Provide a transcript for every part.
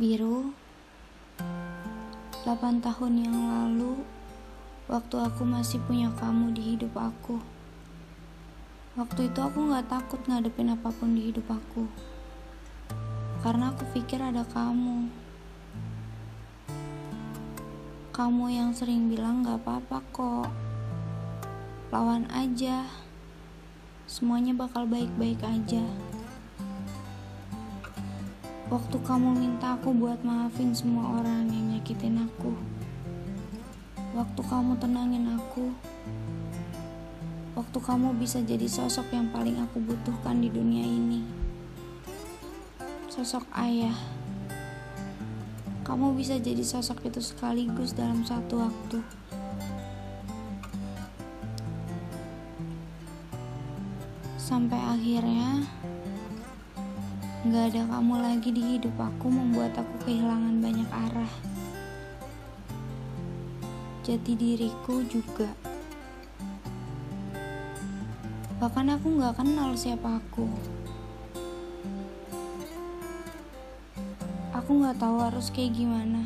Biru, 8 tahun yang lalu, waktu aku masih punya kamu di hidup aku. Waktu itu aku gak takut ngadepin apa pun di hidup aku. Karena aku pikir ada kamu. Kamu yang sering bilang gak apa-apa kok. Lawan aja. Semuanya bakal baik-baik aja. Waktu kamu minta aku buat maafin semua orang yang nyakitin aku. Waktu kamu tenangin aku. Waktu kamu bisa jadi sosok yang paling aku butuhkan di dunia ini. Sosok ayah. Kamu bisa jadi sosok itu sekaligus dalam satu waktu. Sampai akhirnya Gak ada kamu lagi di hidup aku membuat aku kehilangan banyak arah. Jati diriku juga. Bahkan aku gak kenal siapa aku. Aku gak tahu harus kayak gimana.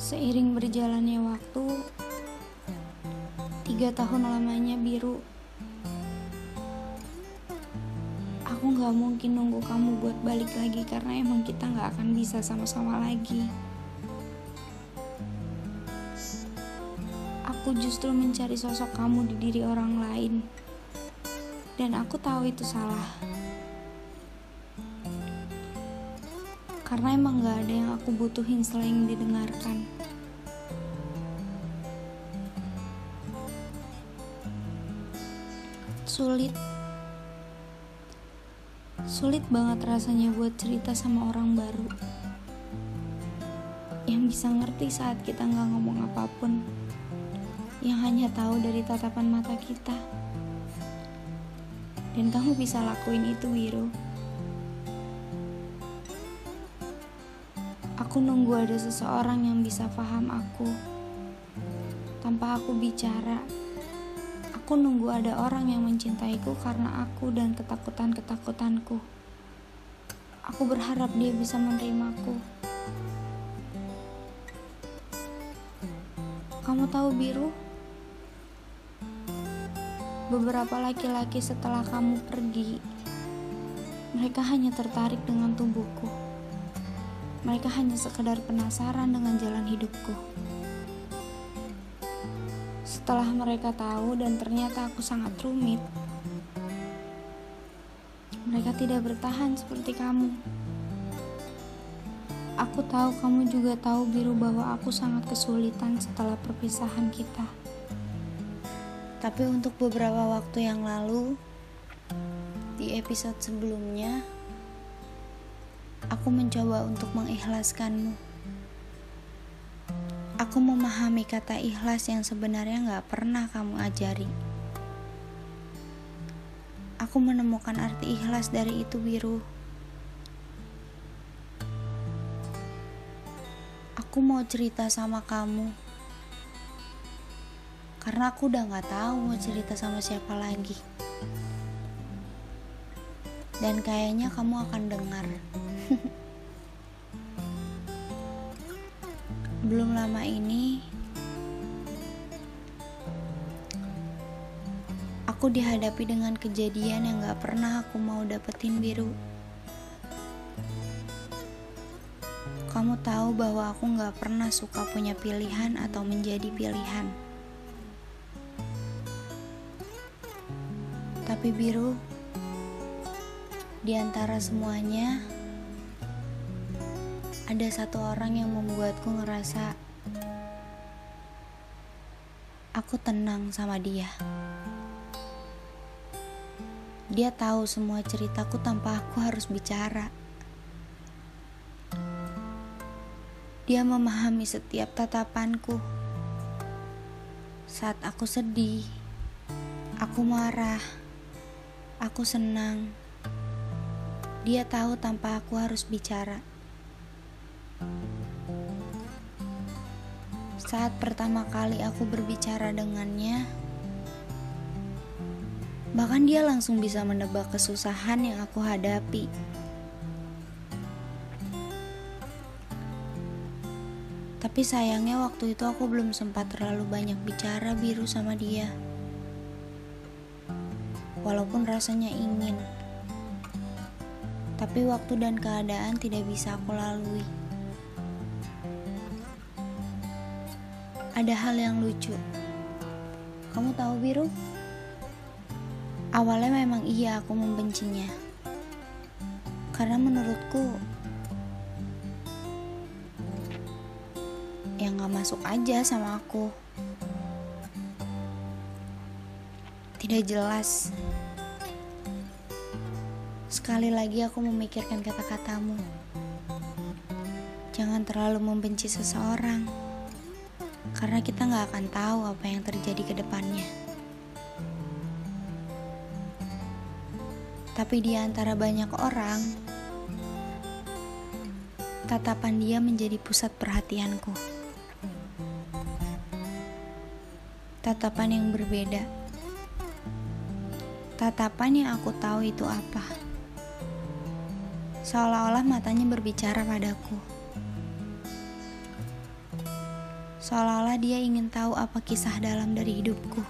Seiring berjalannya waktu, tiga tahun lamanya biru aku gak mungkin nunggu kamu buat balik lagi karena emang kita gak akan bisa sama-sama lagi. Aku justru mencari sosok kamu di diri orang lain. Dan aku tahu itu salah. Karena emang gak ada yang aku butuhin selain didengarkan. Sulit Sulit banget rasanya buat cerita sama orang baru. Yang bisa ngerti saat kita nggak ngomong apa pun. Yang hanya tahu dari tatapan mata kita. Dan kamu bisa lakuin itu Wiru Aku nunggu ada seseorang yang bisa paham aku. Tanpa aku bicara Aku nunggu ada orang yang mencintaiku karena aku dan ketakutan-ketakutanku. Aku berharap dia bisa menerimaku. Kamu tahu biru? Beberapa laki-laki setelah kamu pergi, mereka hanya tertarik dengan tubuhku. Mereka hanya sekedar penasaran dengan jalan hidupku. Setelah mereka tahu dan ternyata aku sangat rumit, mereka tidak bertahan seperti kamu. Aku tahu kamu juga tahu biru bahwa aku sangat kesulitan setelah perpisahan kita. Tapi untuk beberapa waktu yang lalu, di episode sebelumnya, aku mencoba untuk mengikhlaskanmu. Aku memahami kata ikhlas yang sebenarnya gak pernah kamu ajari. Aku menemukan arti ikhlas dari itu biru. Aku mau cerita sama kamu. Karena aku udah gak tahu mau cerita sama siapa lagi. Dan kayaknya kamu akan dengar. belum lama ini aku dihadapi dengan kejadian yang gak pernah aku mau dapetin biru. Kamu tahu bahwa aku gak pernah suka punya pilihan atau menjadi pilihan. Tapi biru, di antara semuanya, ada satu orang yang membuatku ngerasa aku tenang sama dia. Dia tahu semua ceritaku tanpa aku harus bicara. Dia memahami setiap tatapanku. Saat aku sedih, aku marah, aku senang. Dia tahu tanpa aku harus bicara. Saat pertama kali aku berbicara dengannya, Bahkan dia langsung bisa menebak kesusahan yang aku hadapi. Tapi sayangnya waktu itu aku belum sempat terlalu banyak bicara biru sama dia. Walaupun rasanya ingin. Tapi waktu dan keadaan tidak bisa aku lalui. Ada hal yang lucu. Kamu tahu biru? Awalnya memang iya aku membencinya. Karena menurutku yang gak masuk aja sama aku. Tidak jelas. Sekali lagi aku memikirkan kata-katamu. Jangan terlalu membenci seseorang. Karena kita gak akan tahu apa yang terjadi ke depannya. Tapi di antara banyak orang, tatapan dia menjadi pusat perhatianku. Tatapan yang berbeda. Tatapan yang aku tahu itu apa. Seolah-olah matanya berbicara padaku. Seolah-olah dia ingin tahu apa kisah dalam dari hidupku.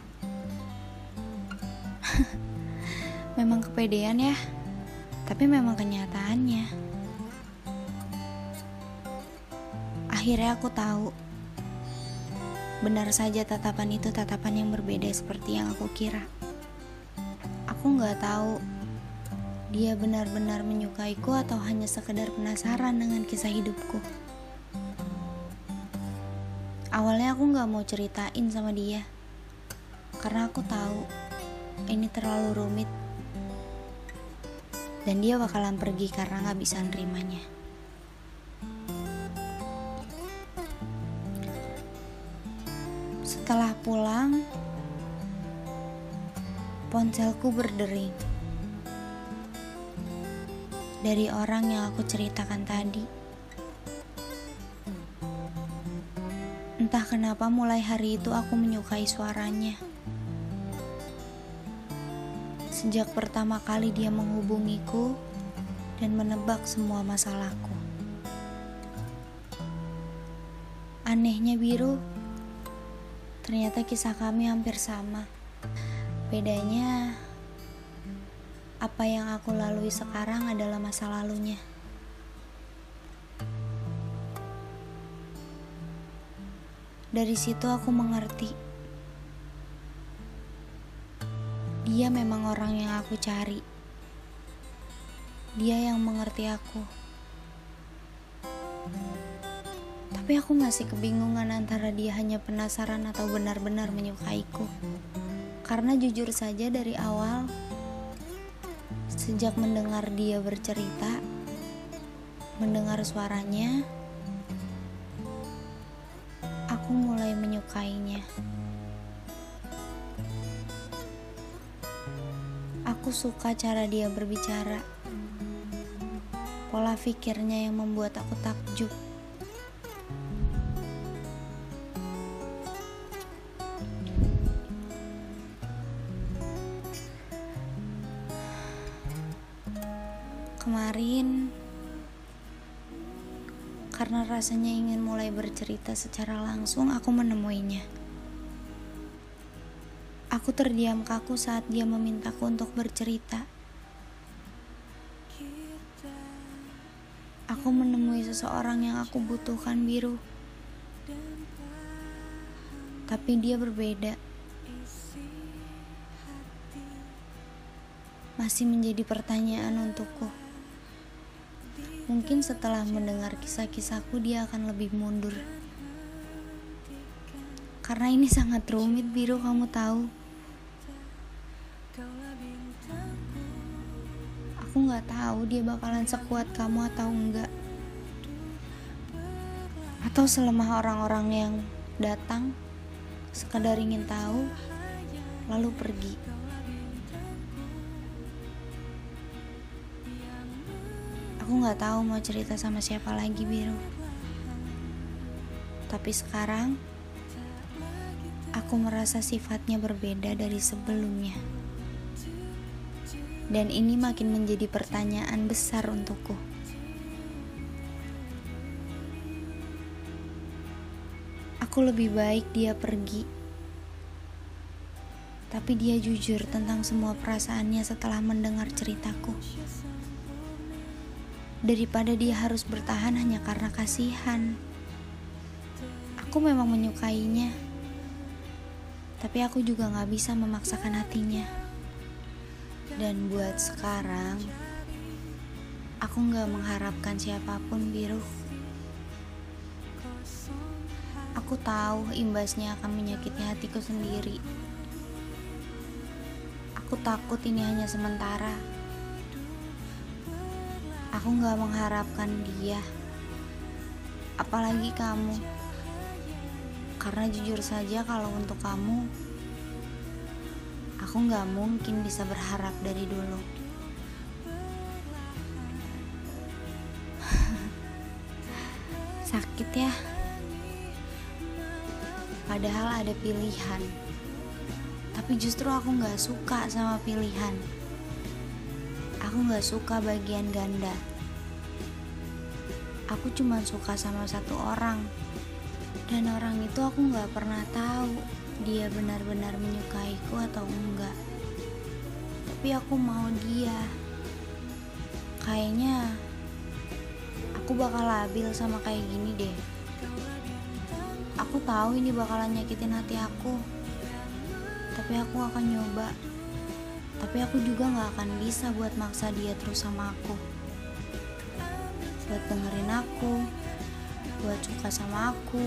memang kepedean ya, tapi memang kenyataannya. Akhirnya aku tahu, benar saja tatapan itu tatapan yang berbeda seperti yang aku kira. Aku nggak tahu dia benar-benar menyukaiku atau hanya sekedar penasaran dengan kisah hidupku. Awalnya aku nggak mau ceritain sama dia, karena aku tahu ini terlalu rumit dan dia bakalan pergi karena gak bisa nerimanya. Setelah pulang, ponselku berdering dari orang yang aku ceritakan tadi. Entah kenapa mulai hari itu aku menyukai suaranya. Sejak pertama kali dia menghubungiku dan menebak semua masalahku. Anehnya biru, ternyata kisah kami hampir sama. Bedanya, apa yang aku lalui sekarang adalah masa lalunya. Dari situ aku mengerti Dia memang orang yang aku cari. Dia yang mengerti aku. Tapi aku masih kebingungan antara dia hanya penasaran atau benar-benar menyukaiku. Karena jujur saja dari awal, sejak mendengar dia bercerita, mendengar suaranya, mulai menyukainya. Aku suka cara dia berbicara. Pola pikirnya yang membuat aku takjub. Kemarin, karena rasanya ingin mulai bercerita secara langsung, aku menemuinya. Aku terdiam kaku saat dia memintaku untuk bercerita. Aku menemui seseorang yang aku butuhkan biru. Tapi dia berbeda. Masih menjadi pertanyaan untukku. Mungkin setelah mendengar kisah-kisahku dia akan lebih mundur. Karena ini sangat rumit biru kamu tahu. Aku nggak tahu dia bakalan sekuat kamu atau enggak. Atau selemah orang-orang yang datang sekadar ingin tahu lalu pergi. Nggak tahu mau cerita sama siapa lagi biru. Tapi sekarang aku merasa sifatnya berbeda dari sebelumnya. Dan ini makin menjadi pertanyaan besar untukku. Aku lebih baik dia pergi. Tapi dia jujur tentang semua perasaannya setelah mendengar ceritaku. Daripada dia harus bertahan hanya karena kasihan. Aku memang menyukainya. Tapi aku juga gak bisa memaksakan hatinya. Dan buat sekarang, aku gak mengharapkan siapa pun biru. Aku tahu imbasnya akan menyakiti hatiku sendiri. Aku takut ini hanya sementara. Aku gak mengharapkan dia, apalagi kamu. Karena jujur saja, kalau untuk kamu, aku gak mungkin bisa berharap dari dulu. Sakit ya, padahal ada pilihan tapi justru aku gak suka sama pilihan. Aku gak suka bagian ganda. Aku cuma suka sama satu orang. Dan orang itu aku gak pernah tahu dia benar-benar menyukaiku atau enggak. Tapi aku mau dia. Kayaknya aku bakal labil sama kayak gini deh. Aku tahu ini bakalan nyakitin hati aku tapi aku akan nyoba tapi aku juga gak akan bisa buat maksa dia terus sama aku buat dengerin aku buat suka sama aku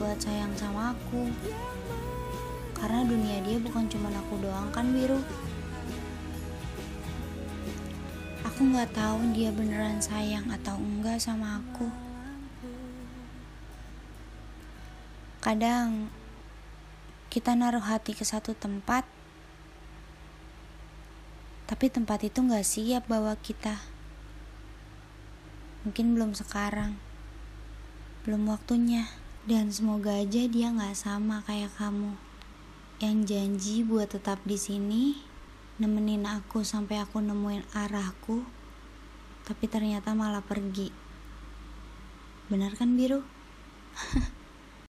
buat sayang sama aku. Karena dunia dia bukan cuma aku doang kan biru? Aku gak tahu dia beneran sayang atau enggak sama aku. Kadang kita naruh hati ke satu tempat, tapi tempat itu gak siap bawa kita. Mungkin belum sekarang, belum waktunya, dan semoga aja dia gak sama kayak kamu, yang janji buat tetap di sini, nemenin aku sampai aku nemuin arahku, tapi ternyata malah pergi. Benar kan biru?